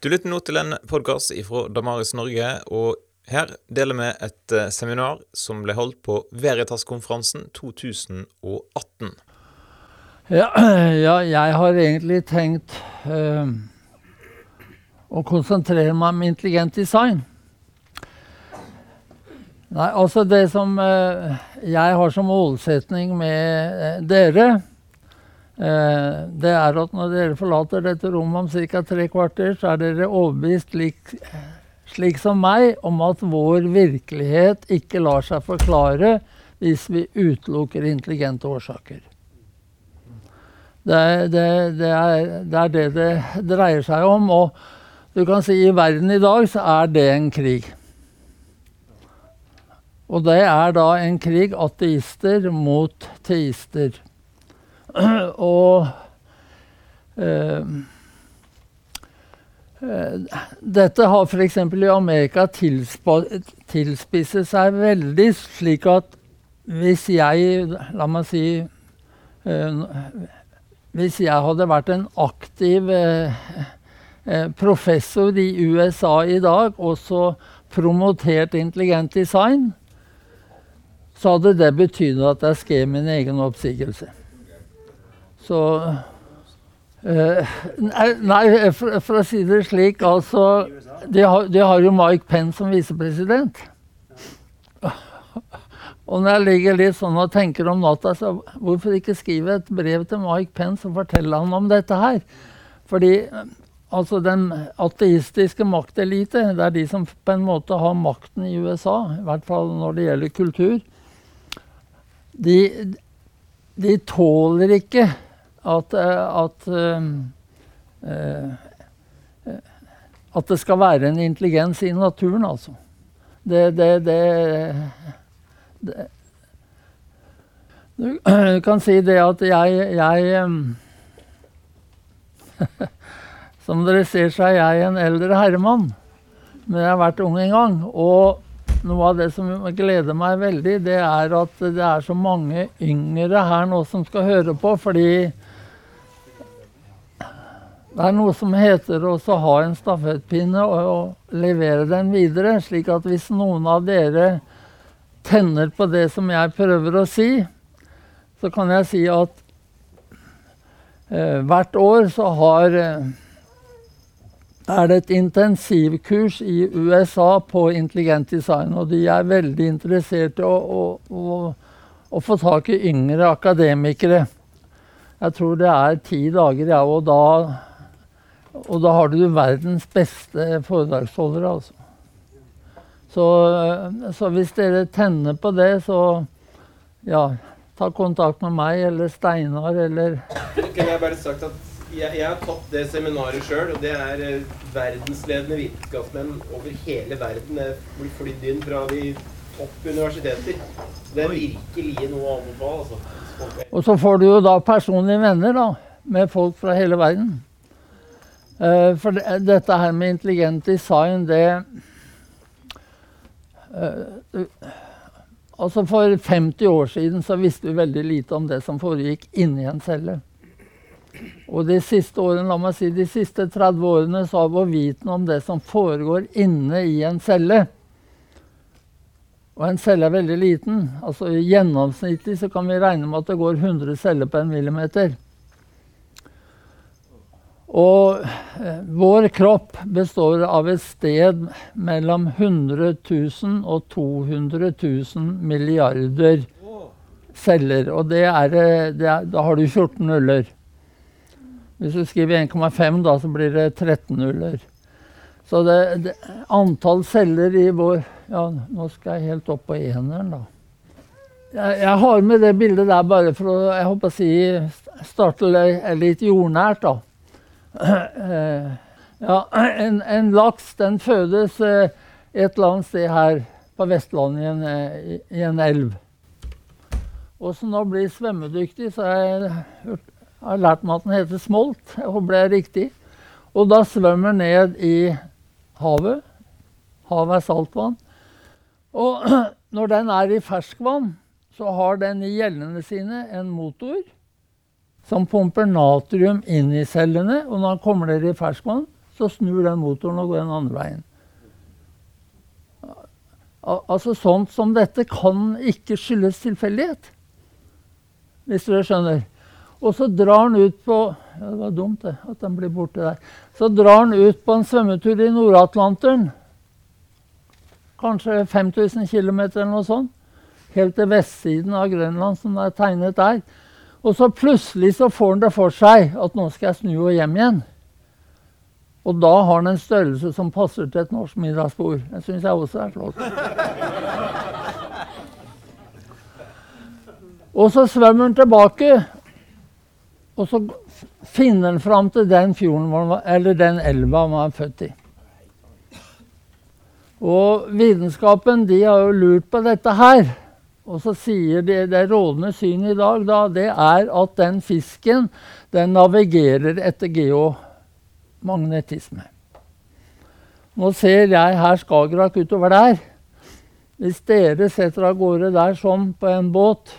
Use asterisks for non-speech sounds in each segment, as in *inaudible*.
Du lytter nå til en podkast fra Damaris Norge, og her deler vi et eh, seminar som ble holdt på Veritas-konferansen 2018. Ja, *clears throat* ja, jeg har egentlig tenkt øh, å konsentrere meg om intelligent design. Nei, altså det som øh, jeg har som målsetning med dere, det er at når dere forlater dette rommet om ca. tre kvarter, så er dere overbevist slik, slik, som meg om at vår virkelighet ikke lar seg forklare hvis vi utelukker intelligente årsaker. Det det det, er, det er det, det dreier seg om. Og du kan si i verden i dag så er det en krig. Og det er da en krig ateister mot teister. *clears throat* Og eh, eh, dette har f.eks. i Amerika tilspisset seg veldig, slik at hvis jeg La meg si eh, Hvis jeg hadde vært en aktiv professor i USA i dag, og så promotert intelligent design, så hadde det betydd at jeg skrev min egen oppsigelse. Så eh, Nei, for, for, å si det slik, altså De har, de har jo Mike Pence som visepresident. Og når jeg ligger litt sånn og tenker om natta, så hvorfor ikke skrive et brev til Mike Pence og forteller han om dette her? Fordi altså den ateistiske maktelite, det er de som på en måte har makten i USA, i hvert fall når det gjelder kultur, de, de tåler ikke at, eh, at, uh, at det skal være en intelligens i naturen, altså. Det, det, det, det Du *clears throat* kan si det at jeg, jeg *laughs* Som dere ser, så er jeg en eldre herremann. Men jeg har vært ung en gang. Og noe av det som gleder meg veldig, det er at det er så mange yngre her nå som skal høre på. Fordi det er noe som heter å ha en stafettpinne og, og, levere den videre. Slik at hvis noen av dere tenner på det som jeg prøver å si, så kan jeg si at eh, hvert år så har eh, er det et intensivkurs i USA på intelligent design. Og de er veldig interessert i å, å, å få tak i yngre akademikere. Jeg tror det er ti dager, ja, og da og da har du verdens beste foredragsholdere, altså. Så, så, hvis dere tenner på det, så ja, ta kontakt med meg eller Steinar eller Kunne jeg bare sagt at jeg, jeg har tatt det seminaret sjøl, og det er eh, verdensledende vitenskapsmenn over hele verden. Det blir flydd inn fra de topp universiteter. Det er virkelig noe å anbefale. Altså. Og så får du jo da personlige venner, da. Med folk fra hele verden. Uh, for det, dette her med intelligent design, det uh, Altså For 50 år siden så visste vi veldig lite om det som foregikk inni en celle. Og de siste årene, la meg si, de siste 30 årene så har vår viten om det som foregår inne i en celle Og en celle er veldig liten. altså Gjennomsnittlig så kan vi regne med at det går 100 celler på en millimeter. Og eh, vår kropp består av et sted mellom 100 000 og 200 000 milliarder celler. Og det er, eh, det er, da har du 14 nuller. Hvis du skriver 1,5, da, så blir det 13 nuller. Så det, det, antall celler i vår Ja, nå skal jeg helt opp på eneren, da. Jeg, jeg, har med det bildet der bare for å jeg håper å si, starte litt jordnært, da. *clears throat* Ja, en, en, laks den fødes eh, et eller annet sted her på Vestlandet i en, eh, i en elv. Som nå blir svømmedyktig, så har jeg, har lært meg at den heter smolt. Jeg håper det er riktig. Og da svømmer den ned i havet. Havet er saltvann. Og *clears throat* når den er i ferskvann, så har den i gjellene sine en motor som pumper natrium inn i cellene. Og når han kommer ned i ferskvann, så snur den motoren og går den andre veien. Altså Sånt som dette kan ikke skyldes tilfeldighet. Hvis dere skjønner. Og så drar han ut på ja, Det var dumt, det, at den blir borte der. Så drar han ut på en svømmetur i Nord-Atlanteren. Kanskje 5000 km eller noe sånt. Helt til vestsiden av Grønland, som det er tegnet der. Og så plutselig så får han det for seg at nå skal jeg snu og hjem igjen. Og da har han en størrelse som passer til et norsk middagsbord. Det syns jeg også er flott. Og så svømmer han tilbake, og så finner han fram til den fjorden, eller den elva han var født i. Og vitenskapen de har jo lurt på dette her. Og så sier de, det rådende synet i dag da, det er at den fisken den navigerer etter geomagnetisme. Nå ser jeg her Skagerrak utover der. Hvis dere setter av gårde der sånn på en båt,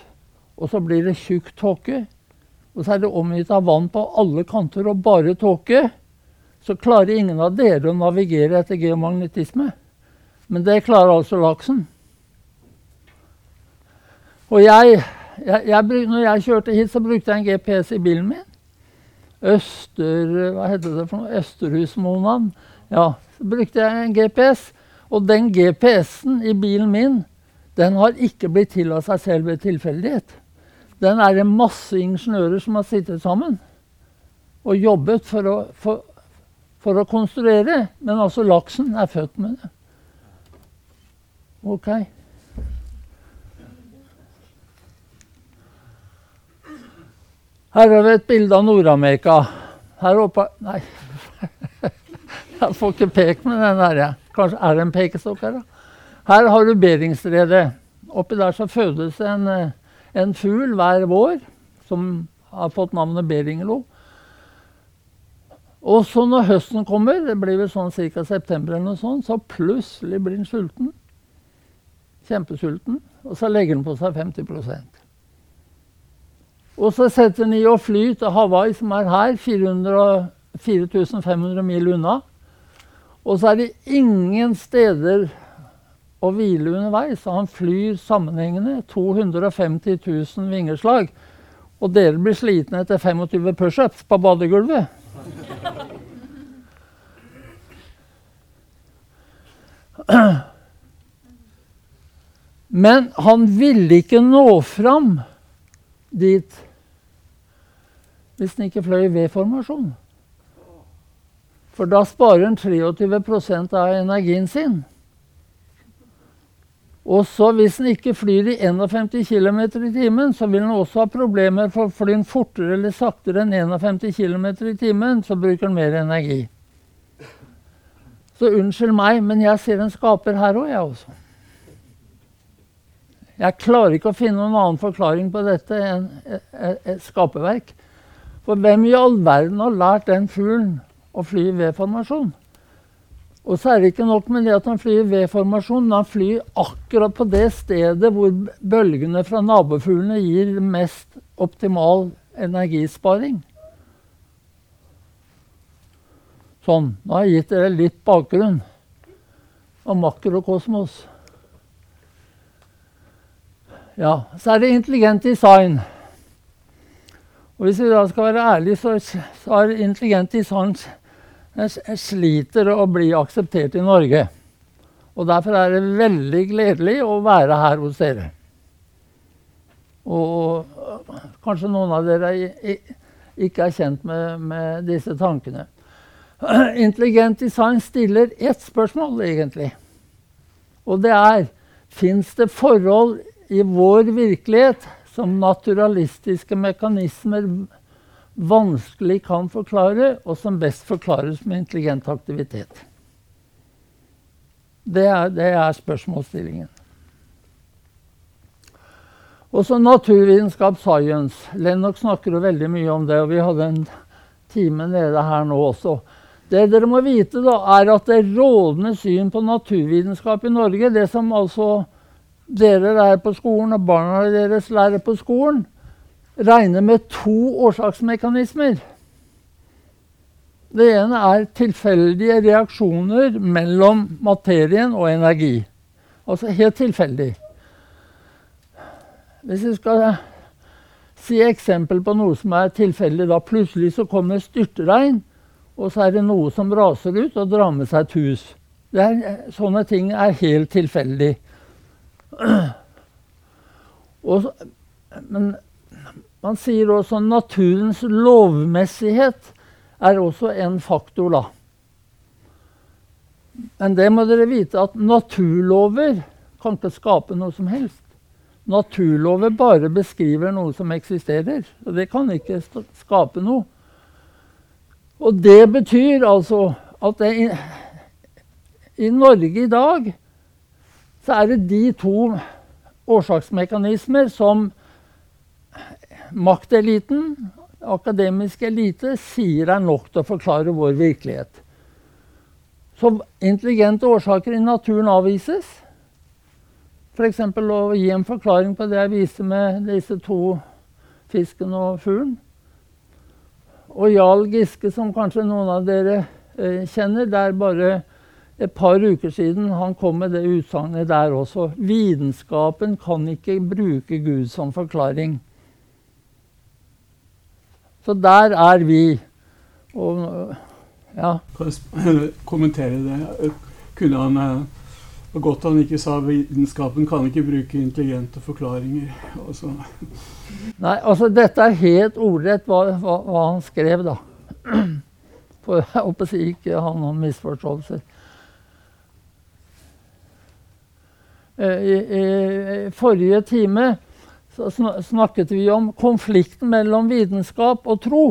og så blir det tjukk tåke, og så er det omgitt av vann på alle kanter og bare tåke, så klarer ingen av dere å navigere etter geomagnetisme. Men det klarer altså laksen. Og jeg, jeg, jeg, når jeg kjørte hit, så brukte jeg en GPS i bilen min. Øster... Hva heter det for noe? Østerhusmonaen. Ja, så brukte jeg en GPS. Og den GPS-en i bilen min den har ikke blitt til av seg selv ved tilfeldighet. Den er det masse ingeniører som har sittet sammen og jobbet for å, for, for å konstruere. Men altså laksen er født med det. OK. Her har vi et bilde av Nord-Amerika. Her oppe Nei. *laughs* Jeg får ikke peke med den der. Kanskje er det en pekestokk her, da. Her har du Beringstredet. Oppi der så fødes en, en fugl hver vår som har fått navnet beringelo. Og så når høsten kommer, det blir vel sånn ca. september, eller noe sånt, så plutselig blir den sulten. Kjempesulten. Og så legger den på seg 50 og så setter den i å fly til Hawaii, som er her, 4500 mil unna. Og så er det ingen steder å hvile underveis. Så han flyr sammenhengende 250 000 vingeslag. Og dere blir slitne etter 25 pushups på badegulvet. Men han ville ikke nå fram dit hvis den ikke fløy i V-formasjon. For da sparer den 23% av energien sin. Og så hvis den ikke flyr i 51 km i timen, så vil den også ha problemer for å fly fortere eller saktere enn 51 km i timen, så bruker den mer energi. Så unnskyld meg, men jeg ser en skaper her òg, jeg også. Jeg klarer ikke å finne noen annen forklaring på dette enn et skaperverk. For hvem i all verden har lært den fuglen å fly i V-formasjon? Og så er det ikke nok med det at han flyr i V-formasjon, men han flyr akkurat på det stedet hvor bølgene fra nabofuglene gir mest optimal energisparing. Sånn. Nå har jeg gitt dere litt bakgrunn av makrokosmos. Ja, så er det intelligent design. Og Hvis vi da skal være ærlige, så, så er intelligent design sliter å bli akseptert i Norge. Og Derfor er det veldig gledelig å være her hos dere. Og kanskje noen av dere ikke er kjent med, med disse tankene. *clears throat* Intelligent design stiller ett spørsmål, egentlig. Og det er Fins det forhold i vår virkelighet som naturalistiske mekanismer vanskelig kan forklare, og som best forklares med intelligent aktivitet. Det er, det er spørsmålsstillingen. Også naturvitenskap, science. Lennox snakker jo veldig mye om det, og vi hadde en time nede her nå også. Det dere må vite, da, er at det rådende syn på naturvitenskap i Norge, det som altså dere lærer på skolen, og barna deres lærer på skolen, regner med to årsaksmekanismer. Det ene er tilfeldige reaksjoner mellom materien og energi. Altså helt tilfeldig. Hvis vi skal si eksempel på noe som er tilfeldig, da plutselig så kommer styrtregn, og så er det noe som raser ut og drar med seg et hus. Er, sånne ting er helt tilfeldig. *clears throat* Og, men man sier også naturens lovmessighet er også en faktor, da. Men det må dere vite at naturlover kan ikke skape noe som helst. Naturlover bare beskriver noe som eksisterer. Og det kan ikke skape noe. Og det betyr altså at det i, i Norge i dag så er det de to årsaksmekanismer som makteliten, akademisk elite, sier er nok til å forklare vår virkelighet. Så intelligente årsaker i naturen avvises. F.eks. å gi en forklaring på det jeg viste med disse to fisken og fuglen. Og Jarl Giske, som kanskje noen av dere eh, kjenner, det er bare et par uker siden han kom med det utsagnet der også. Vitenskapen kan ikke bruke Gud som forklaring. Så der er vi. Og ja. Kan *laughs* jeg kommentere det? Kunne han og godt han ikke sa vitenskapen kan ikke bruke intelligente forklaringer. *laughs* Altså. Nei, altså dette er helt ordrett hva, hva, hva han skrev, da. *clears throat* For jeg håper ikke han har misforståelser. I, i, I, forrige time så snakket vi om konflikten mellom vitenskap og tro.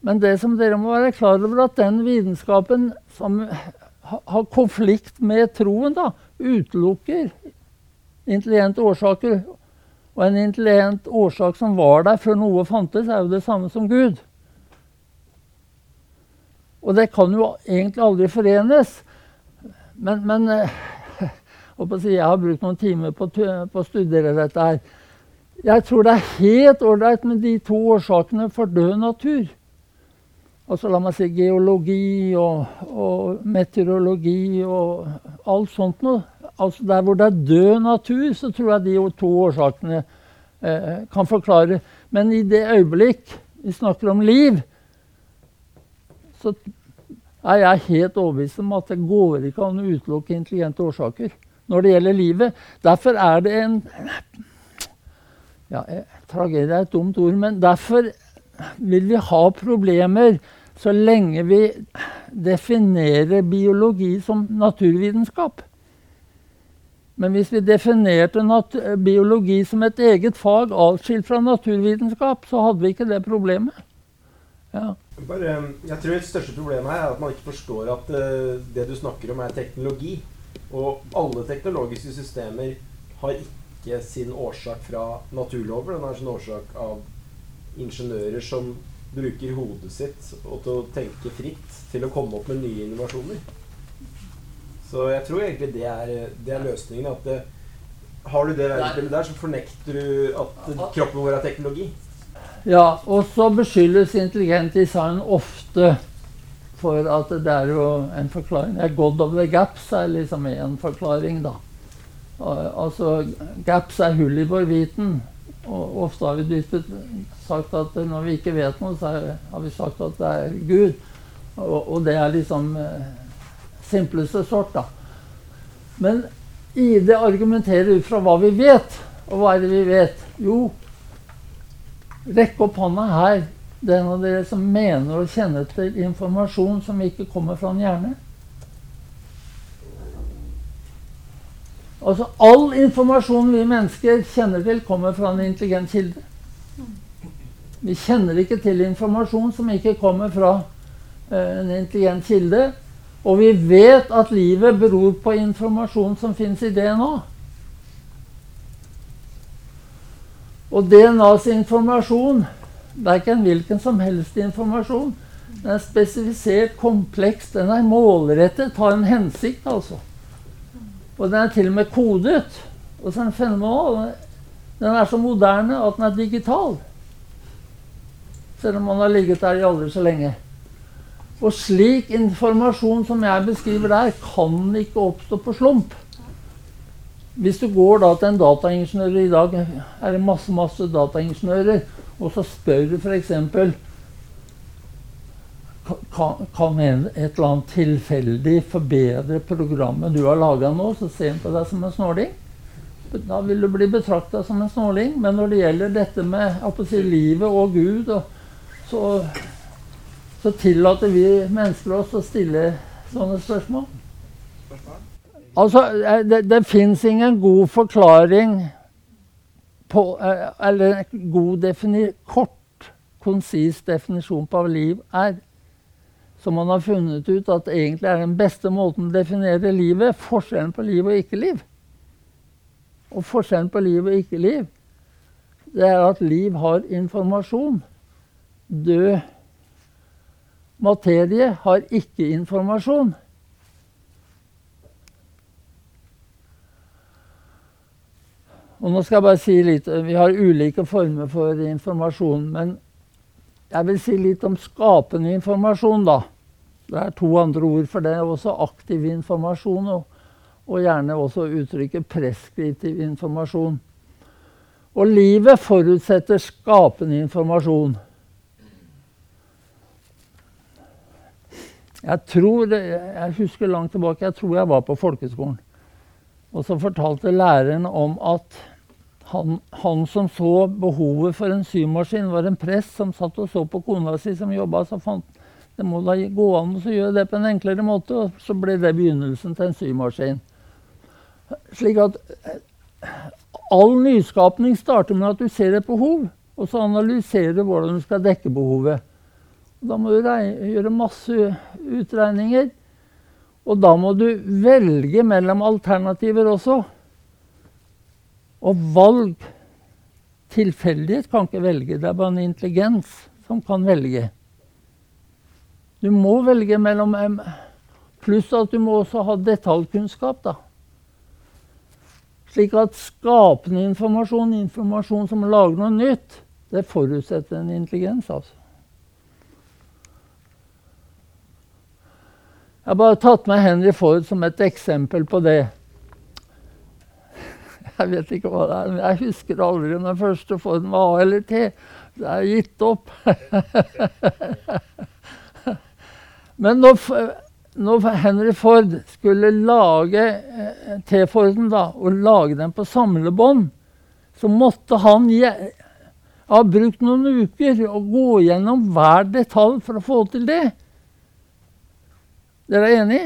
Men det som dere må være klar over, at den vitenskapen som har konflikt med troen, da, utelukker intelligente årsaker. Og en intelligent årsak som var der før noe fantes, er jo det samme som Gud. Og det kan jo egentlig aldri forenes. Men, men eh, jeg har brukt noen timer på, på, å studere dette her. Jeg tror det er helt ålreit med de to årsakene for død natur altså la meg si geologi og, og, meteorologi og alt sånt noe. Altså Der hvor det er død natur, så tror jeg de to årsakene eh, kan forklare. Men i det øyeblikk vi snakker om liv, så er jeg helt overbevist om at det går ikke an å utelukke intelligente årsaker når det gjelder livet. Derfor er det en ja, Tragedie er et dumt ord, men derfor vil vi ha problemer så lenge vi definerer biologi som naturvitenskap. Men hvis vi definerte biologi som et eget fag atskilt fra naturvitenskap, så hadde vi ikke det problemet. Ja. Bare, jeg tror det største problemet her er at man ikke forstår at uh, det du snakker om, er teknologi. Og alle teknologiske systemer har ikke sin årsak fra naturlover. Den har sin årsak av ingeniører som bruker hodet sitt og til å tenke fritt til å komme opp med nye innovasjoner. Så jeg tror egentlig det er, det er løsningen. At det, har du det verdensbildet der, så fornekter du at kroppen vår er teknologi. Ja, og så beskyldes intelligent design ofte for at det er jo en forklaring. God of the gaps er liksom en forklaring, da. Altså, gaps er hull i vår viten. Og ofte har vi sagt at når vi ikke vet noe, så har vi sagt at det er Gud. Og det er liksom eh, simpleste sort, da. Men ID argumenterer ut fra hva vi vet. Og hva er det vi vet? Jo, rekk opp hånda her, den av dere som mener å kjenne til informasjon som ikke kommer fra en hjerne. Altså All informasjon vi mennesker kjenner til, kommer fra en intelligent kilde. Vi kjenner ikke til informasjon som ikke kommer fra eh, en intelligent kilde. Og vi vet at livet beror på informasjon som fins i DNA. Og DNAs informasjon det er ikke en hvilken som helst informasjon. Den er spesifisert, kompleks, den er målrettet, har en hensikt, altså. Og den er til og med kodet. Og så er den fenomenal. Den er så moderne at den er digital. Selv om man har ligget der i aldri så lenge. Og slik informasjon som jeg beskriver der, kan ikke oppstå på slump. Hvis du går da til en dataingeniør i dag, er det masse masse dataingeniører, og så spør du f.eks. Kan, kan en, et eller annet tilfeldig forbedre programmet du har laga nå, så ser en på deg som en snåling? Da vil du bli betrakta som en snåling. Men når det gjelder dette med si, livet og Gud, og, så, så tillater vi mennesker oss å stille sånne spørsmål. Altså, eh, det, det fins ingen god forklaring på eller en god kort, konsis definisjon på hva liv er. Som man har funnet ut at egentlig er den beste måten å definere livet. Forskjellen på liv og ikke-liv. Og forskjellen på liv og ikke-liv, det er at liv har informasjon. Død materie har ikke informasjon. Og nå skal jeg bare si litt, Vi har ulike former for informasjon. Men jeg vil si litt om skapende informasjon, da. Det er to andre ord for det. Også aktiv informasjon, og, og gjerne også uttrykket preskriptiv informasjon. Og livet forutsetter skapende informasjon. Jeg tror, jeg husker langt tilbake, jeg tror jeg var på folkeskolen. Og så fortalte læreren om at han, han, som så behovet for en symaskin, var en prest som satt og så på kona si som jobba. Så fant det må da gå an å gjøre det på en enklere måte. Og så ble det begynnelsen til en symaskin. Slik at eh, all nyskapning starter med at du ser et behov, og så analyserer du hvordan du skal dekke behovet. Da må du gjøre masse utregninger. Og da må du velge mellom alternativer også. Og valg Tilfeldighet kan ikke velge. Det er bare en intelligens som kan velge. Du må velge mellom Pluss at du må også ha detaljkunnskap, da. Slik at skapende informasjon, informasjon som lager noe nytt, det forutsetter en intelligens, altså. Jeg har bare tatt med Henry Ford som et eksempel på det. Jeg vet ikke hva det er, men jeg husker aldri om den første Forden var A eller T. Så jeg har gitt opp. *laughs* men når, når, Henry Ford skulle lage eh, T-Forden og lage den på samlebånd, så måtte han ha brukt noen uker og gå gjennom hver detalj for å få til det. Dere er enig?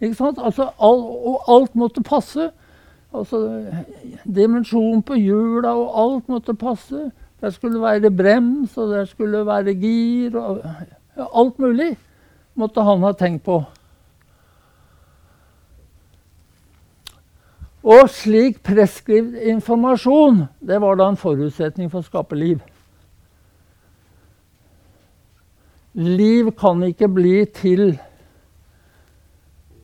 Ikke sant? Altså, all, og alt måtte passe. Altså, dimensjonen på hjula og alt måtte passe. Der skulle være brems, og der skulle være gir. og ja, Alt mulig måtte han ha tenkt på. Og slik preskrivd informasjon, det var da en forutsetning for å skape liv. Liv kan ikke bli til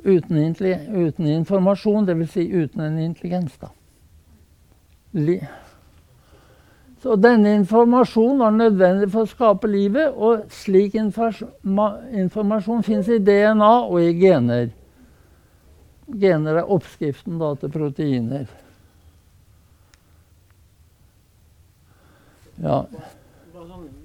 uten, uten informasjon, dvs. Si uten en intelligens. da. Så denne informasjonen var nødvendig for å skape livet, og slik informasjon fins i DNA og i gener. Gener er oppskriften da, til proteiner. Ja.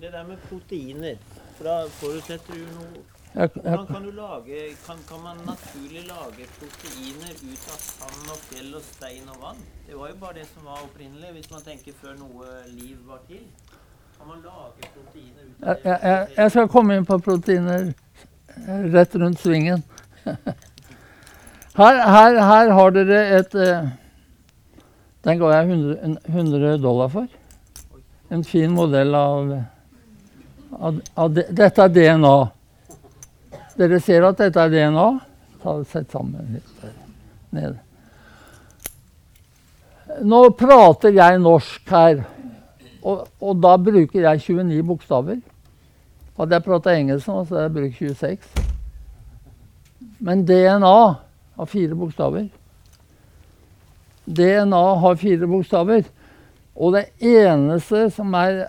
Det der med proteiner, for da forutsetter du noe jeg, jeg, Hvordan kan, lage, kan, kan, man naturlig lage proteiner ut av sand og fjell og stein og vann? Det var jo bare det som var opprinnelig, hvis man tenker før noe liv var til. Kan man lage proteiner ut av det? Jeg, jeg skal komme inn på proteiner rett rundt svingen. *laughs* Her, her, her har dere et uh, Den ga jeg 100, 100, dollar for. En fin modell av, av, av de, Dette er DNA. Dere ser at dette er DNA. Ta Sett sammen litt ned. Nå prater jeg norsk her, og, og da bruker jeg 29 bokstaver. Hadde jeg prata engelsk nå, så hadde jeg brukt 26. Men DNA har fire bokstaver. DNA har fire bokstaver. Og det eneste som er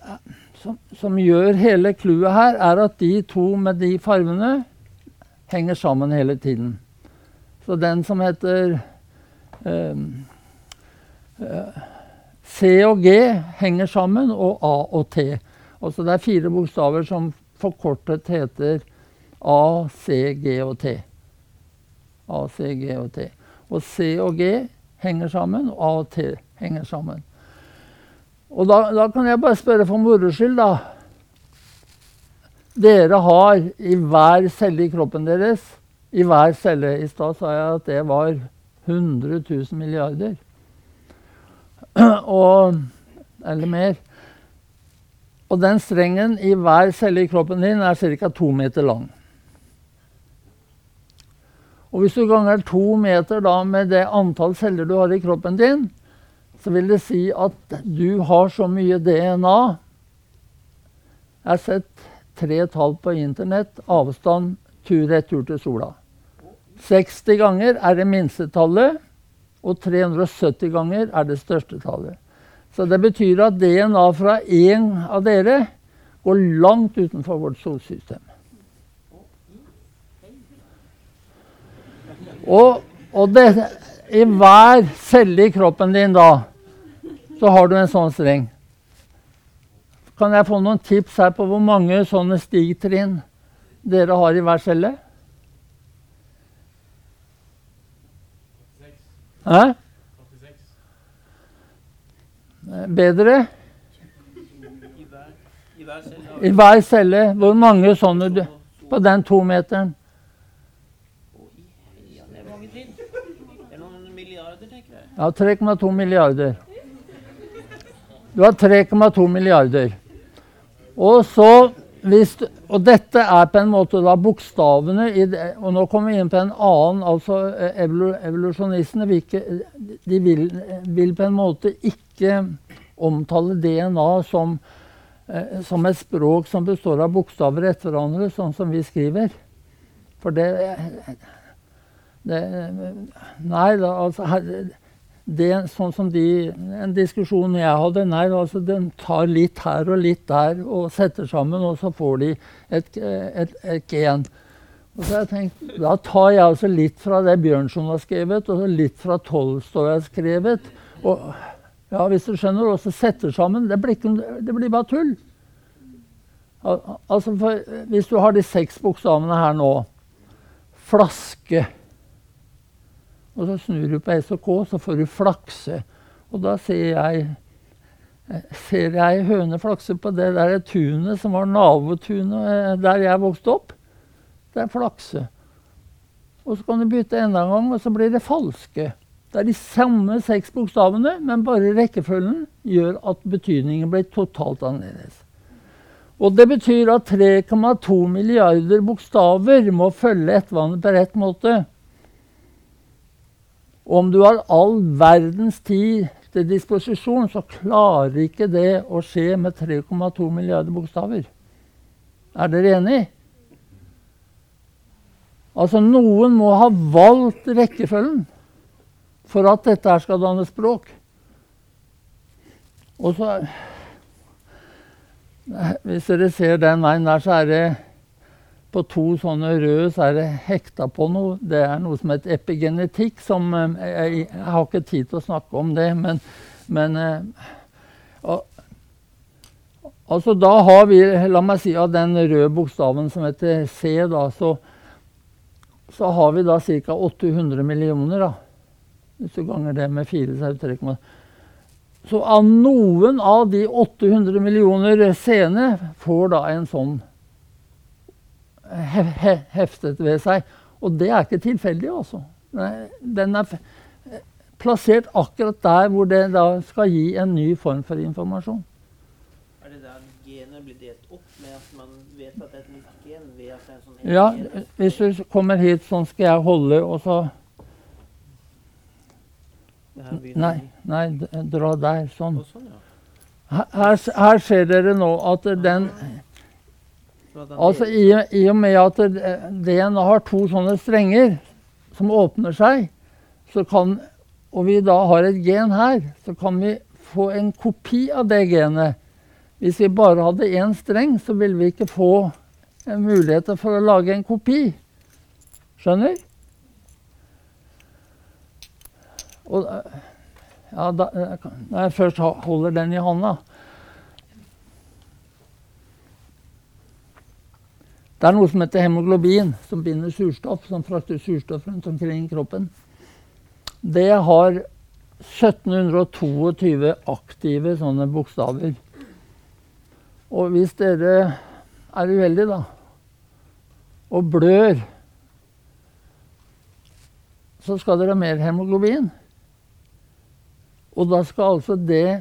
som, som gjør hele clouet her, er at de to med de fargene henger sammen hele tiden. Så den som heter eh, uh, C og G henger sammen, og A og T. Altså det er fire bokstaver som forkortet heter A, C, G og T. A, C, G og T. Og C og G henger sammen, og A og T henger sammen. Og da, da kan jeg bare spørre for moro skyld, da. Dere har i hver celle i kroppen deres I hver celle I stad sa jeg at det var 100 000 milliarder. Og, eller mer. Og den strengen i hver celle i kroppen din er ca. to meter lang. Og hvis du ganger to meter da med det antall celler du har i kroppen din, så vil det si at du har så mye DNA Jeg har sett tre tall på internett. Avstand tur-retur til sola. 60 ganger er det minste tallet, og 370 ganger er det største tallet. Så det betyr at DNA fra én av dere går langt utenfor vårt solsystem. Og, og det, i hver celle i kroppen din da, så har du en sånn streng. Kan jeg få noen tips her på hvor mange sånne stigtrinn dere har i hver celle? Hæ? Bedre? I hver celle. Hvor mange sånne du, på den tometeren? Ja, 3,2 milliarder. Du har 3,2 milliarder. Og så hvis, og dette er på en måte da bokstavene i det, Og nå kommer vi inn på en annen altså eh, Evolusjonistene de vil, vil, på en måte ikke omtale DNA som, eh, som, et språk som består av bokstaver etter hverandre, sånn som vi skriver. For det, det Nei, da, altså det, sånn som de, En diskusjon jeg hadde, nei, altså den tar litt her og litt der og setter sammen, og så får de et, et, et gen. Og så har jeg tenkt, Da tar jeg altså litt fra det Bjørnson har skrevet, og litt fra Tolstoy har skrevet. Og, ja, hvis du skjønner, og så setter sammen. Det blir, ikke, det blir bare tull. Al altså for, Hvis du har de seks bokstavene her nå Flaske og så snur du på S og K, så får du flakse. Og da ser jeg, ser jeg høne flakse på det der tunet som var nabotunet eh, der jeg vokste opp. Det er flakse. Og så kan du bytte enda en gang, og så blir det falske. Det er de samme seks bokstavene, men bare rekkefølgen gjør at betydningen blir totalt annerledes. Og det betyr at 3,2 milliarder bokstaver må følge ettvannet på rett måte. Om du har all verdens tid til disposisjon, så klarer ikke det å skje med 3,2 milliarder bokstaver. Er dere enig? Altså, noen må ha valgt rekkefølgen for at dette her skal danne språk. Og så Hvis dere ser den veien der, så er det på to sånne røde så er det hekta på noe. Det er noe som heter epigenetikk. som eh, Jeg, jeg har ikke tid til å snakke om det, men, men og, eh, Altså Da har vi, la meg si, av den røde bokstaven som heter C, da, så, så har vi da ca. 800 millioner. da. Hvis du ganger det med fire, så er det 3,8. Så av noen av de 800 millioner C-ene får da en sånn heftet ved seg. Og det er ikke tilfeldig, altså. Den er plassert akkurat der hvor det da skal gi en ny form for informasjon. Er det der genet blir delt opp med at man vet at det er et nytt gen? ved at det er en sånn ja, gen? hvis du kommer hit, sånn skal jeg holde, og så Nei, nei, dra der. Sånn. sånn her, her ser dere nå at den Altså i, i, og med at DNA har to sånne strenger som åpner seg, så kan, og vi da har et gen her, så kan vi få en kopi av det genet Hvis vi bare hadde én streng, så ville vi ikke få muligheter for å lage en kopi. Skjønner? Og ja, da, når jeg først holder den i hånda Det er noe som heter hemoglobin, som binder surstoff, som frakter surstoff rundt omkring i kroppen. Det har 1722 aktive sånne bokstaver. Og hvis dere er uheldige, da, og blør, så skal dere ha mer hemoglobin. Og da skal altså det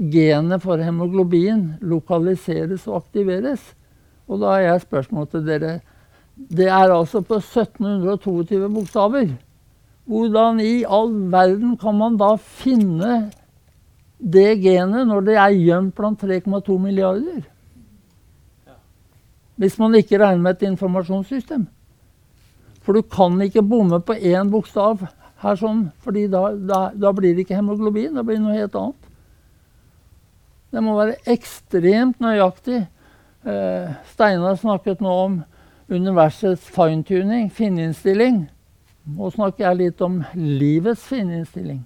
genet for hemoglobin lokaliseres og aktiveres. Og da har jeg spørsmål til dere. Det er altså på 1722 bokstaver. Hvordan i all verden kan man da finne det genet når det er gjemt blant 3,2 milliarder? Hvis man ikke regner med et informasjonssystem. For du kan ikke bomme på én bokstav her sånn, fordi da, da, da, blir det ikke hemoglobin. Da blir det noe helt annet. Det må være ekstremt nøyaktig. Eh, Steinar snakket nå om universets fine-tuning, fininnstilling. Nå snakker jeg litt om livets fininnstilling.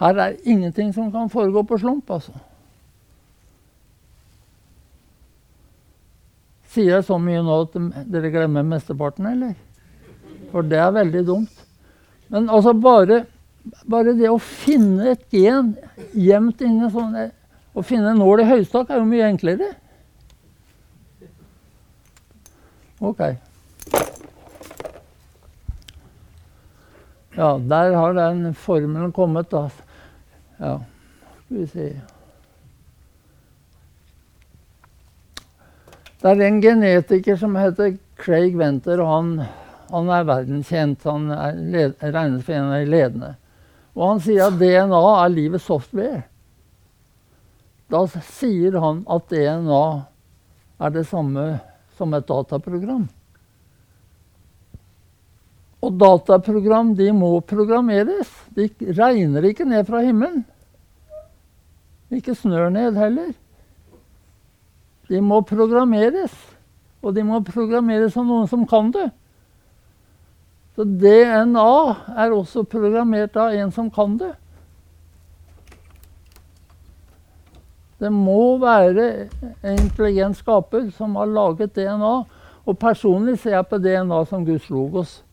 Her er ingenting som kan foregå på slump, altså. Sier jeg så mye nå at dere glemmer mesteparten, eller? For det er veldig dumt. Men altså bare, bare det å finne et gen gjemt inni sånn Å finne en nål i høystakk er jo mye enklere. OK. Ja, der har den formelen kommet, da. Ja, skal vi si Det er en genetiker som heter Craig Venter, og han, han er verdenskjent. Han er led, regnes for en av de ledende. Og han sier at DNA er livets software. Da sier han at DNA er det samme som et dataprogram. Og dataprogram de må programmeres. De regner ikke ned fra himmelen. Ikke snør ned heller. De må programmeres. Og de må programmeres av noen som kan det. Så DNA er også programmert av en som kan det. Det må være en intelligent skaper som har laget DNA. Og personlig ser jeg på DNA som Guds logos.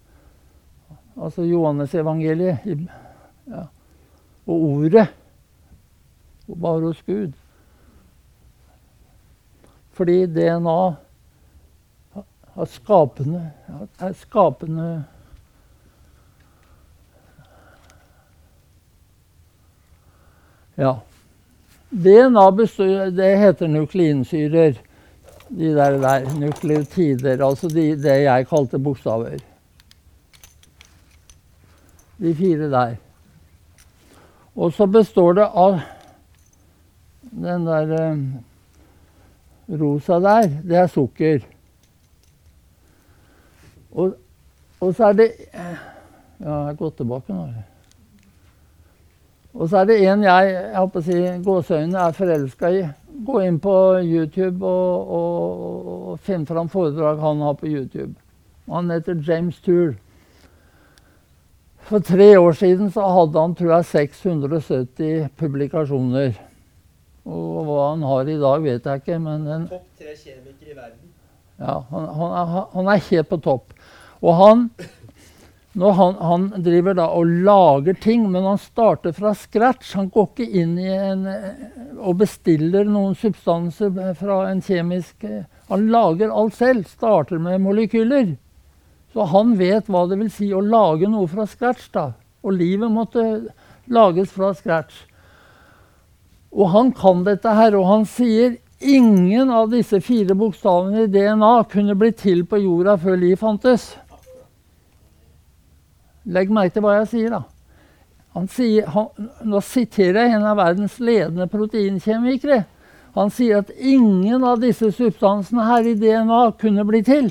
Altså Johannes-evangeliet. Ja. Og ordet. Bare hos Gud. Fordi DNA skapende, er skapende Ja. DNA består, det heter nukleinsyrer. De der, der nukleotider, altså de, det jeg kalte bokstaver. De fire der. Og så består det av den der eh, rosa der, det er sukker. Og, og så er det Ja, jeg har gått tilbake nå. Og så er det en jeg jeg håper å si, gåseøynene er forelska i. Gå inn på YouTube og, og, og finn fram foredrag han har på YouTube. Han heter James Tour. For tre år siden så hadde han tror jeg, 670 publikasjoner. Og hva han har i dag, vet jeg ikke. men... En, topp tre kjemikere i verden. Ja, han, han, er, han, er, helt på topp. Og han, han, han, driver da og lager ting, men han starter fra scratch. Han går ikke inn i en, og bestiller noen substanser fra en kjemisk Han lager alt selv. Starter med molekyler. Så han vet hva det vil si å lage noe fra scratch. da. Og livet måtte lages fra scratch. Og han kan dette her, og han sier ingen av disse fire bokstavene i DNA kunne blitt til på jorda før liv fantes. Legg merke til hva jeg sier, da. Sier, han, nå siterer jeg en av verdens ledende proteinkjemikere. Han sier at ingen av disse substansene her i DNA kunne bli til.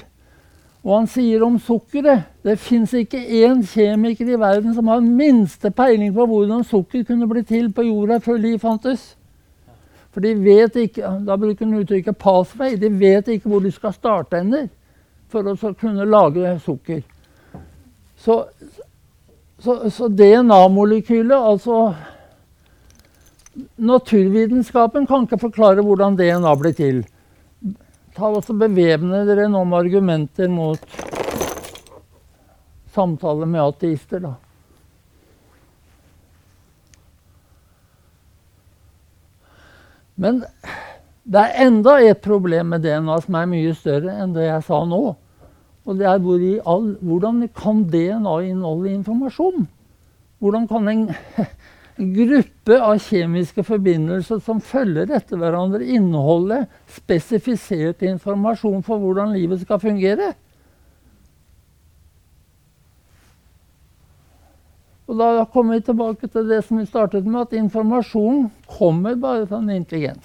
Og han sier om sukkeret det fins ikke én kjemiker i verden som har minste peiling på hvordan sukker kunne bli til på jorda før liv fantes. For de vet ikke Da bruker han uttrykket 'pathway'. De vet ikke hvor de skal starte henne for å kunne lage sukker. Så, så, så DNA-molekylet, altså Naturvitenskapen kan ikke forklare hvordan DNA blir til. Ta også Bevæpne dere nå med argumenter mot samtale med ateister, da. Men det er enda et problem med DNA som er mye større enn det jeg sa nå. Og det er hvor all, hvordan kan DNA inneholde informasjon? Hvordan kan en, *laughs* gruppe av kjemiske forbindelser som følger etter hverandre, inneholde spesifisert informasjon for hvordan livet skal fungere? Og da kommer vi tilbake til det som vi startet med, at informasjon kommer bare fra en intelligens.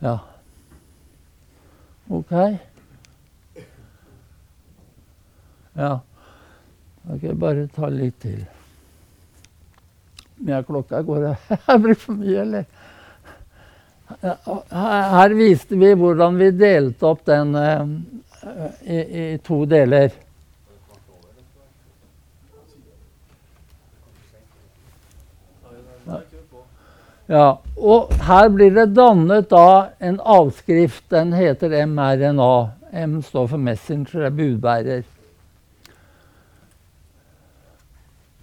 Ja. OK. Ja. Da kan jeg bare ta litt til. Mye klokka går *laughs* det? Blir for mye, eller? Her viste vi hvordan vi delte opp den eh, i, i to deler. Ja, og her blir det dannet da en avskrift. Den heter mRNA. M står for messenger, er budbærer.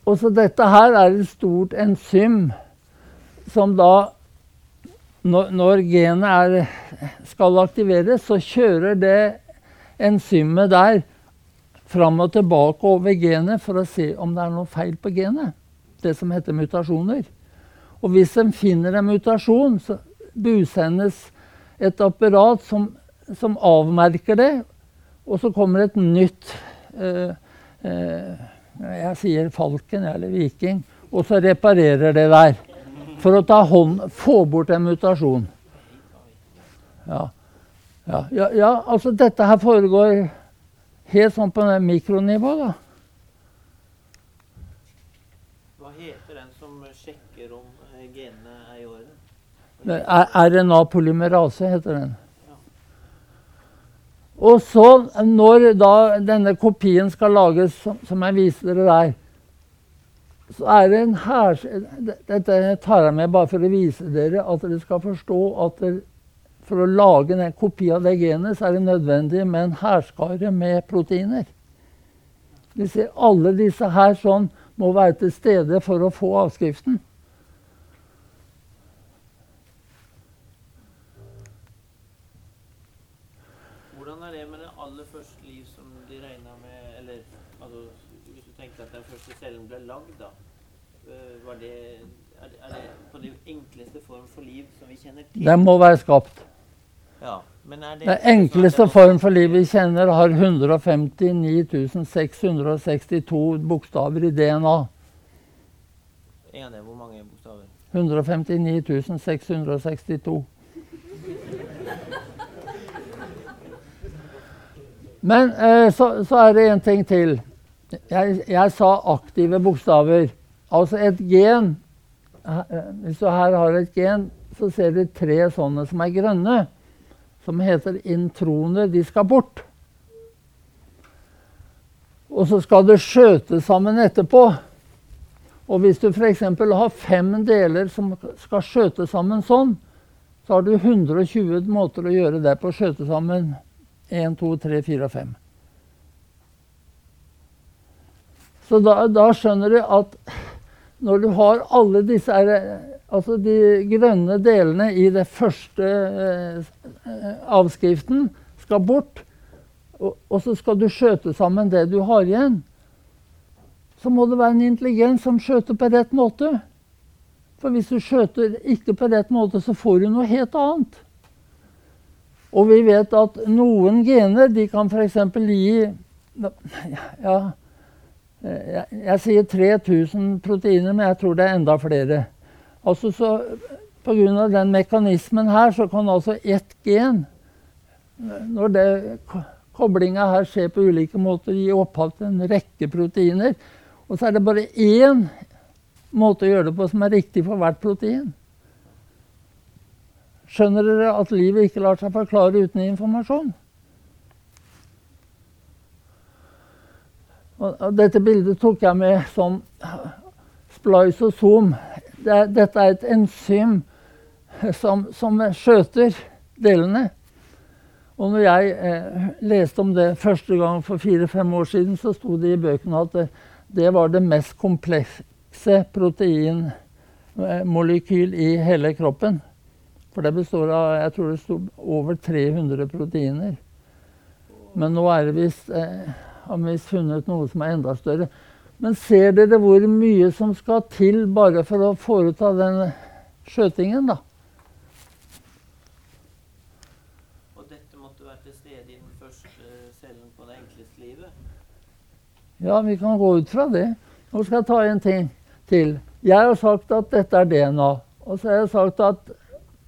Og så dette her er et stort enzym som da Når, når genet er, skal aktiveres, så kjører det enzymet der fram og tilbake over genet for å se om det er noe feil på genet. Det som heter mutasjoner. Og hvis en finner en mutasjon, så busendes et apparat som, som avmerker det, og så kommer et nytt eh, eh, Jeg sier falken eller viking. Og så reparerer det der. For å ta hånd, få bort en mutasjon. Ja. Ja, ja, ja, altså dette her foregår helt sånn på mikronivå, da. Hva heter den som sjekker om eh, genene er i orden? RNA-polymerase heter den. Og så, når da denne kopien skal lages, som jeg viser dere der, så er det en her... Dette tar jeg med bare for å vise dere at dere skal forstå at dere, for å lage en kopi av det genet, så er det nødvendig med en hærskare med proteiner. De alle disse her sånn må være til stede for å få avskriften. Hvordan er det med det aller første liv som de regna med Eller altså, hvis du tenkte at den første cellen ble lagd, da. Eh, var det, er, det, er det på den enkleste form for liv som vi kjenner til? Den må være skapt. Ja, men det Den enkleste form for liv vi kjenner, har 159 662 bokstaver i DNA. Dem, hvor mange bokstaver? 159 662. Men eh, så, så, er det en ting til. Jeg, jeg, sa aktive bokstaver. Altså et gen eh, Hvis du her har et gen, så ser du tre sånne som er grønne som heter introner, de skal bort. Og så skal det skjøtes sammen etterpå. Og hvis du f.eks. har fem deler som skal skjøtes sammen sånn, så har du 120 måter å gjøre det på å skjøte sammen 1, 2, 3, 4 og 5. Så da, da skjønner du at når du har alle disse Altså de grønne delene i den første eh, avskriften skal bort. Og, og, så skal du skjøte sammen det du har igjen. Så må det være en intelligens som skjøter på rett måte. For hvis du skjøter ikke på rett måte, så får du noe helt annet. Og vi vet at noen gener de kan f.eks. gi ja, jeg, jeg sier 3000 proteiner, men jeg tror det er enda flere. Altså så Pga. den mekanismen her så kan altså ett gen Når det koblinga her skjer på ulike måter, gi opphav til en rekke proteiner. Og så er det bare én måte å gjøre det på som er riktig for hvert protein. Skjønner dere at livet ikke lar seg forklare uten informasjon? Og dette bildet tok jeg med som spliceosom. Det, dette er et enzym som, som skjøter delene. Og når jeg eh, leste om det første gang for fire-fem år siden, så sto det i bøkene at det, det var det mest komplekse proteinmolekyl i hele kroppen. For det består av jeg tror det stod over 300 proteiner. Men nå er det visst eh, har vi funnet noe som er enda større. Men ser dere hvor mye som skal til bare for å foreta den skjøtingen, da? Og dette måtte være til stede i den første cellen på det enkleste livet? Ja, vi kan gå ut fra det. Nå skal jeg ta en ting til. Jeg har sagt at dette er DNA. Og så har jeg sagt at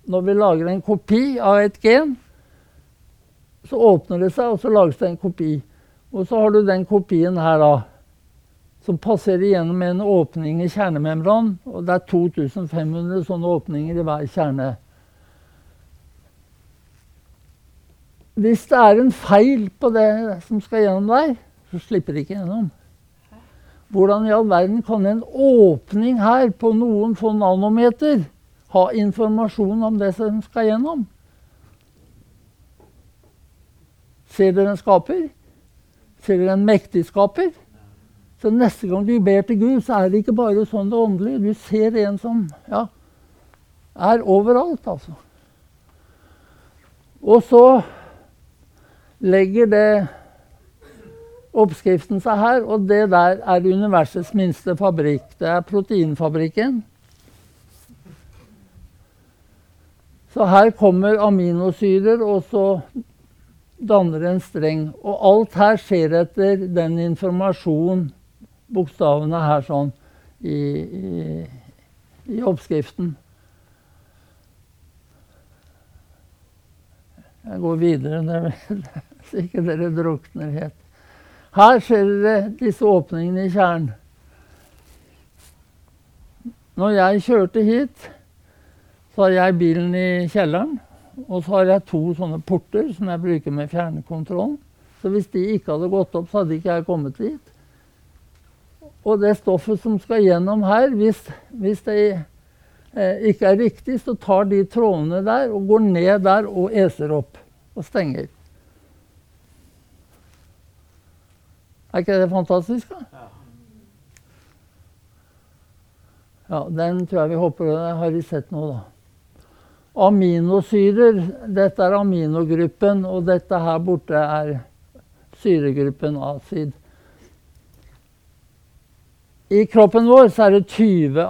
når vi lager en kopi av et gen, så åpner det seg, og så lages det en kopi. Og så har du den kopien her, da. Som passerer gjennom en åpning i kjernemembran. Og det er 2500 sånne åpninger i hver kjerne. Hvis det er en feil på det som skal gjennom der, så slipper det ikke gjennom. Hvordan i all verden kan en åpning her på noen få nanometer ha informasjon om det som skal gjennom? Ser dere en skaper? Ser dere en mektig skaper? Så neste gang du ber til Gud, så er det ikke bare sånn det åndelige. Du ser en som ja, er overalt, altså. Og så legger det oppskriften seg her, og det der er universets minste fabrikk. Det er proteinfabrikken. Så her kommer aminosyrer, og så danner en streng. Og alt her skjer etter den informasjon, bokstavene her sånn, i, i, i oppskriften. Jeg går videre, *laughs* så ikke dere drukner helt. Her ser dere disse åpningene i kjernen. Når jeg kjørte hit, så har jeg bilen i kjelleren. Og så har jeg to sånne porter som jeg bruker med fjernkontrollen. Så hvis de ikke hadde gått opp, så hadde ikke jeg kommet dit. Og det stoffet som skal gjennom her, hvis, hvis det eh, ikke er riktig, så tar de trådene der og går ned der og eser opp og stenger. Er ikke det fantastisk? da? Ja, den tror jeg vi håper. Har vi sett nå, da? aminosyrer. Dette er aminogruppen, og dette her borte er syregruppen acid. I kroppen vår er det 20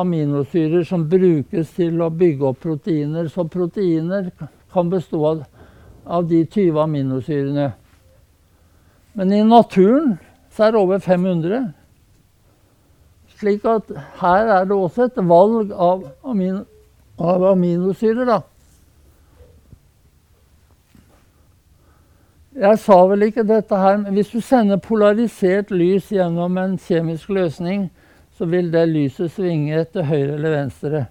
aminosyrer som brukes til å bygge opp proteiner. Så proteiner kan bestå av, av de 20 aminosyrene. Men i naturen er det over 500. Slik at her er det også et valg av aminosyrer av aminosyrer, da. Jeg sa vel ikke dette her, men hvis du sender polarisert lys gjennom en kjemisk løsning, så vil det lyset svinge til høyre eller venstre.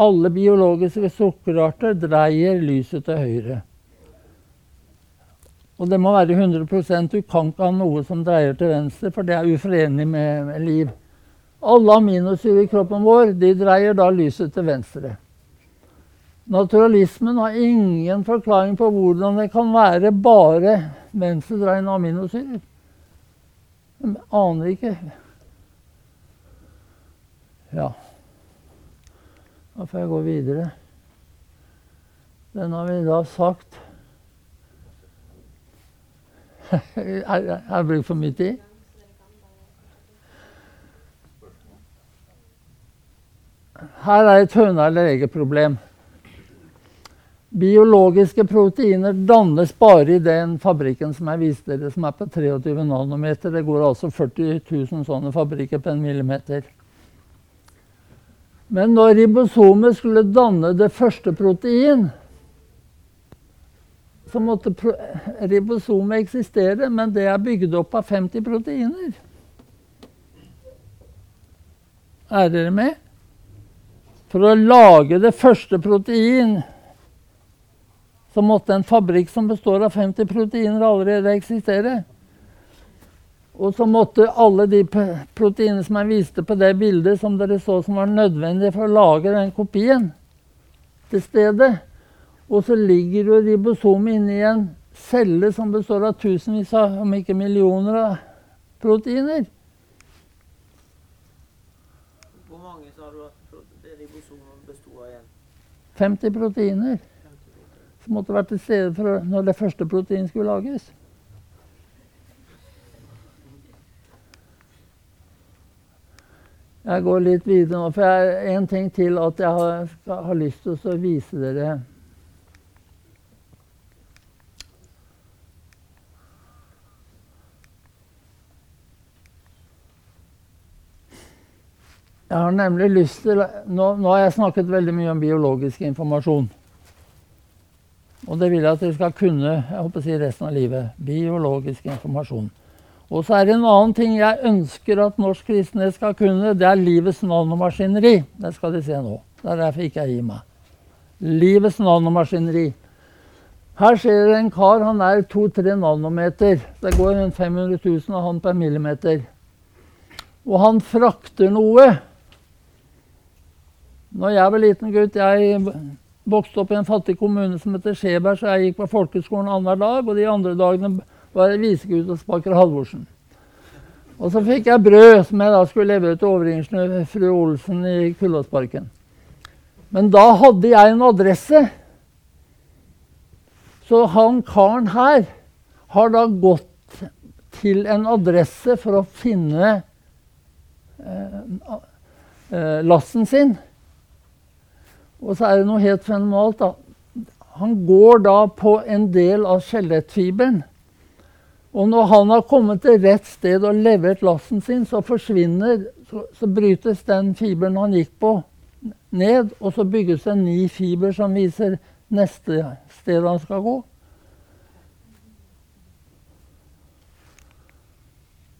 Alle biologiske sukkerarter dreier lyset til høyre. Og det må være 100% Du kan ikke ha noe som dreier til venstre, for det er uforenlig med, liv. Alle aminosyrer i kroppen vår de dreier da lyset til venstre. Naturalismen har ingen forklaring på hvordan det kan være bare venstredreiende aminosyrer. De aner ikke. Ja. Da får jeg gå videre. Den har vi da sagt Har jeg brukt for mye tid? Her er et høna eller egget-problem. Biologiske proteiner dannes bare i den fabrikken som jeg viste dere, som er på 23 nanometer. Det går altså 40 000 sånne fabrikker på en millimeter. Men når ribosomet skulle danne det første protein, så måtte ribosomet eksistere, men det er bygd opp av 50 proteiner. Er dere med? For å lage det første protein så måtte en fabrikk som består av 50 proteiner, allerede eksistere. Og så måtte alle de proteinene som jeg viste på det bildet, som dere så som var nødvendige for å lage den kopien, til stede. Og så ligger jo ribosomet inni en celle som består av tusenvis av, om ikke millioner av proteiner. Hvor mange sa du at ribosomet besto av igjen? 50 proteiner. Som måtte være til stede når det første proteinet skulle lages. Jeg går litt videre nå, for jeg har en ting til at jeg har, har lyst til å vise dere. Jeg har nemlig lyst til nå, nå, har jeg snakket veldig mye om biologisk informasjon. Og det vil jeg at dere skal kunne jeg håper å si resten av livet. Biologisk informasjon. Og så er det en annen ting jeg ønsker at norsk kristenhet skal kunne. Det er livets nanomaskineri. Det skal de se nå. Det er derfor ikke jeg gir meg. Livets nanomaskineri. Her ser dere en kar. Han er 2-3 nanometer. Det går rundt 500 000 av han per millimeter. Og han frakter noe når jeg var liten gutt Jeg vokste opp i en fattig kommune som heter Skjeberg, så jeg gikk på folkeskolen annenhver dag. Og de andre dagene var jeg visegutt hos baker Halvorsen. Og så fikk jeg brød som jeg da skulle levere til overingeniør fru Olsen i Kullåsparken. Men da hadde jeg en adresse. Så han karen her har da gått til en adresse for å finne eh, eh, lasten sin. Og så er det noe helt fenomenalt. da. Han går da på en del av skjelettfiberen. Og når han har kommet til rett sted og levert lasten sin, så forsvinner så, så, brytes den fiberen han gikk på, ned. Og så bygges det en ny fiber som viser neste sted han skal gå.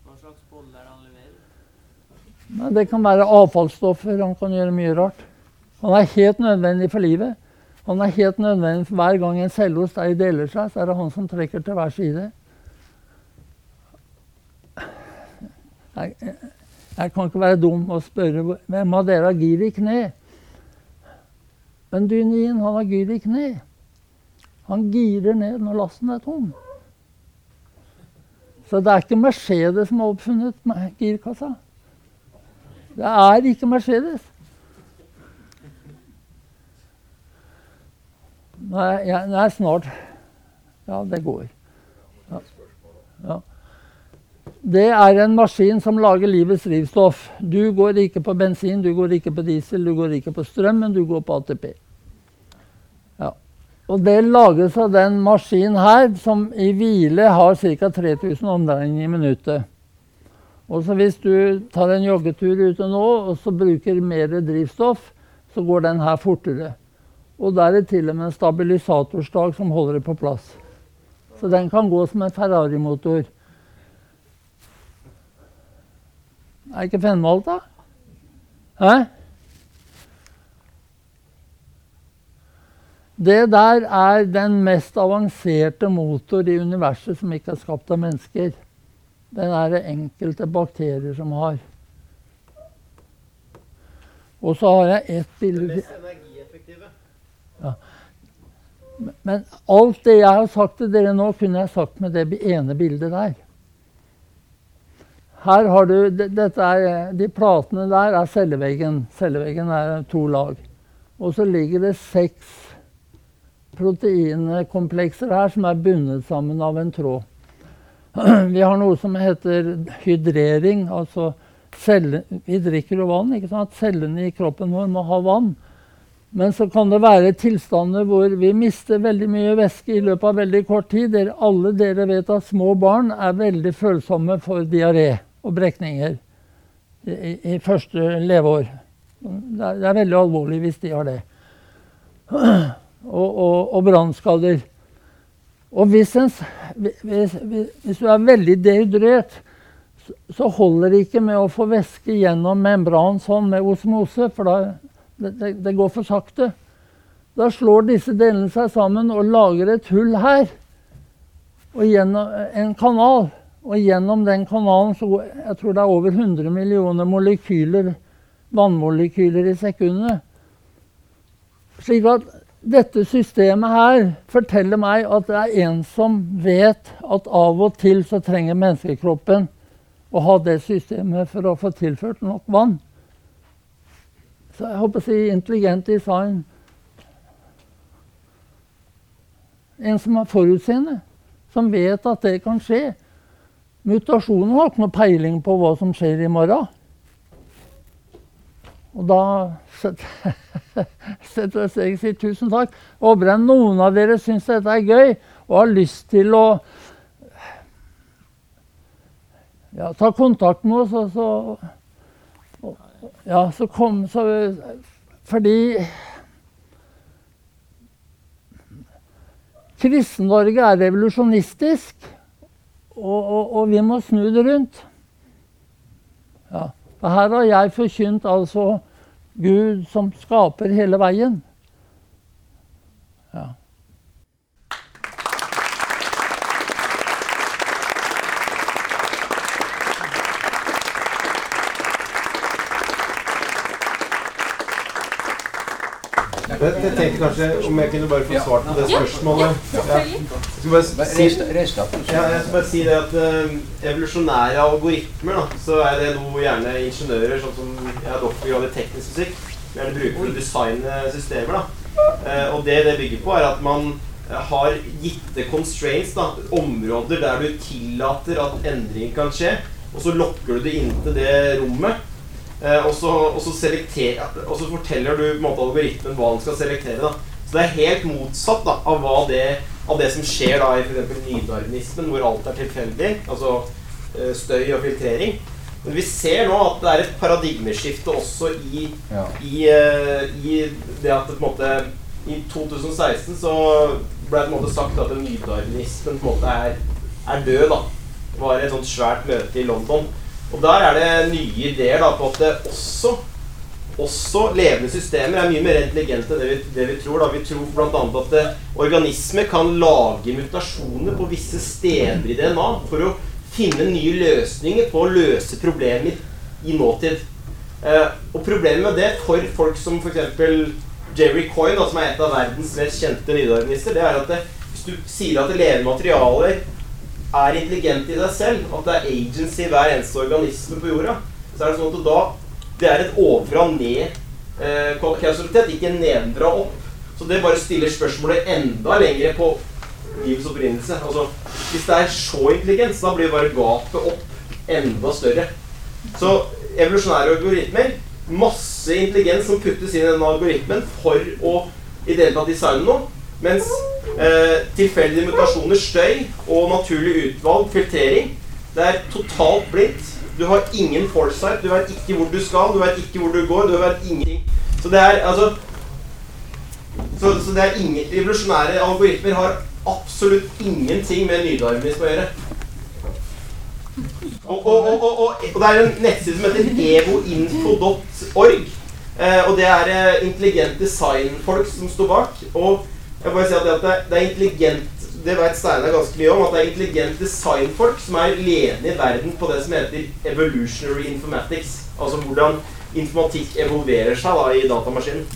Hva slags boller han leverer? Nei, det kan være avfallsstoffer. Han kan gjøre mye rart. Han er helt nødvendig for livet. Han er helt nødvendig for Hver gang en celle hos deg deler seg, så er det han som trekker til hver side. Jeg, jeg kan ikke være dum og spørre hvem av dere har gir i kne. Men dynien, han har gir i kne. Han girer ned når lasten er tom. Så det er ikke Mercedes som har oppfunnet girkassa. Det er ikke Mercedes. Nei, ja, nei, snart. Ja, det går. Ja. Ja. Det er en maskin som lager livets drivstoff. Du går ikke på bensin, du går ikke på diesel, du går ikke på strøm, men du går på ATP. Ja. Og det lages av den maskinen her, som i hvile har ca. 3000 omdreininger i minuttet. Og så hvis du tar en joggetur ute nå og så bruker mer drivstoff, så går den her fortere. Og da er det til og med en stabilisatorstag som holder det på plass. Så den kan gå som en Ferrari-motor. Er ikke fenomenalt, da? Hæ? Det der er den mest avanserte motor i universet som ikke er skapt av mennesker. Den er det enkelte bakterier som har. Og så har jeg ett bilde ja. Men alt det jeg har sagt til dere nå, kunne jeg sagt med det ene bildet der. Her har du, er, De platene der er celleveggen. Celleveggen er to lag. Og så ligger det seks proteinkomplekser her som er bundet sammen av en tråd. *clears throat* Vi har noe som heter hydrering. altså celle, Vi drikker jo vann. ikke sant? Cellene i kroppen vår må ha vann. Men så kan det være tilstander hvor vi mister veldig mye væske i løpet av veldig kort tid. Dere, alle dere vet at små barn er veldig følsomme for diaré og brekninger i, i første leveår. Det er, det er, veldig alvorlig hvis de har det. Og, og, og brannskader. Og hvis, en, hvis, hvis, du er veldig dehydrert, så holder det ikke med å få væske gjennom membran sånn med osmose, for da, det, det, går for sakte. Da slår disse delene seg sammen og lager et hull her. Og gjennom en kanal. Og gjennom den kanalen så går jeg tror det er over 100 millioner molekyler, vannmolekyler i sekundet. Slik at dette systemet her forteller meg at det er en som vet at av og til så trenger menneskekroppen å ha det systemet for å få tilført nok vann. Så jeg håper å si intelligent design. En som er forutseende, som vet at det kan skje. Mutasjonen har ikke noe peiling på hva som skjer i morgen. Og da setter *laughs* jeg seg og sier tusen takk. Håper jeg noen av dere syns dette er gøy og har lyst til å ja, ta kontakt med oss. Ja, så kom så, Fordi Kristen-Norge er revolusjonistisk, og, og, og vi må snu det rundt. Ja. Her har jeg forkynt altså Gud som skaper hele veien. Jeg tenkte kanskje om jeg kunne bare få svart på det spørsmålet. Ja. Jeg skal bare si, ja, jeg skal bare si det at uh, evolusjonære algoritmer, da, så er det noe gjerne ingeniører, sånn som jeg har doktorgrad i teknisk fysikk, gjerne bruker for å designe systemer. da. Uh, og det det bygger på, er at man har gitte constraints, da, områder der du tillater at endring kan skje, og så lokker du det inn til det rommet. Eh, og, så, og, så og, så, forteller du måte, algoritmen hva den skal selektere. Da. Så det er helt motsatt da, av, det, av, det, som skjer da, i f.eks. nydarwinismen, hvor alt er tilfeldig. Altså eh, støy og filtrering. Men vi ser nå at det er et paradigmeskifte også i, ja. i, uh, i det at på en måte, I 2016 så ble det på en måte sagt at nydarwinismen på en måte er, er død. da. Det var et sånt svært møte i London. Og der er det nye ideer da, på at det også, også levende systemer er mye mer intelligente enn det vi, det vi tror. Da. Vi tror bl.a. at det, organismer kan lage mutasjoner på visse steder i DNA for å finne nye løsninger på å løse problemer i nåtid. Eh, og problemet med det for folk som f.eks. Jerry Coyne, da, som er et av verdens mest kjente nydeorganister, det er at det, hvis du sier at det levende materialer er intelligent i deg selv, at det er agency i hver eneste organisme på jorda, så er det sånn at da Det er et ovenfra ned eh, kausalitet, ikke nedenfra opp. Så det bare stiller spørsmålet enda lenger på livets opprinnelse. Altså, hvis det er så intelligens, da blir bare gapet opp enda større. Så evolusjonære algoritmer Masse intelligens som puttes inn i den algoritmen for å i det hele tatt designe noe. Mens eh, tilfeldige mutasjoner, støy og naturlig utvalg, filtrering, det er totalt blindt. Du har ingen foresight, du vet ikke hvor du skal, du vet ikke hvor du går, du vet ingenting. Så det er altså Så, så det er ingen Revolusjonære algoritmer har absolutt ingenting med nydarwinisme å gjøre. Og, og, og, og, det er en nettside som heter evoinfo.org. Eh, og det er eh, intelligent designfolk som står bak. Og jeg bare si at det, det er intelligent det vet Steinar ganske mye om, at det er intelligent designfolk som er ledende i verden på det som heter evolutionary informatics. Altså hvordan informatikk evolverer seg da i datamaskinen.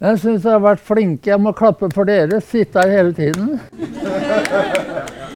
Jeg syns jeg har vært flinke. Jeg må klappe for dere. Sitte her hele tiden. *laughs*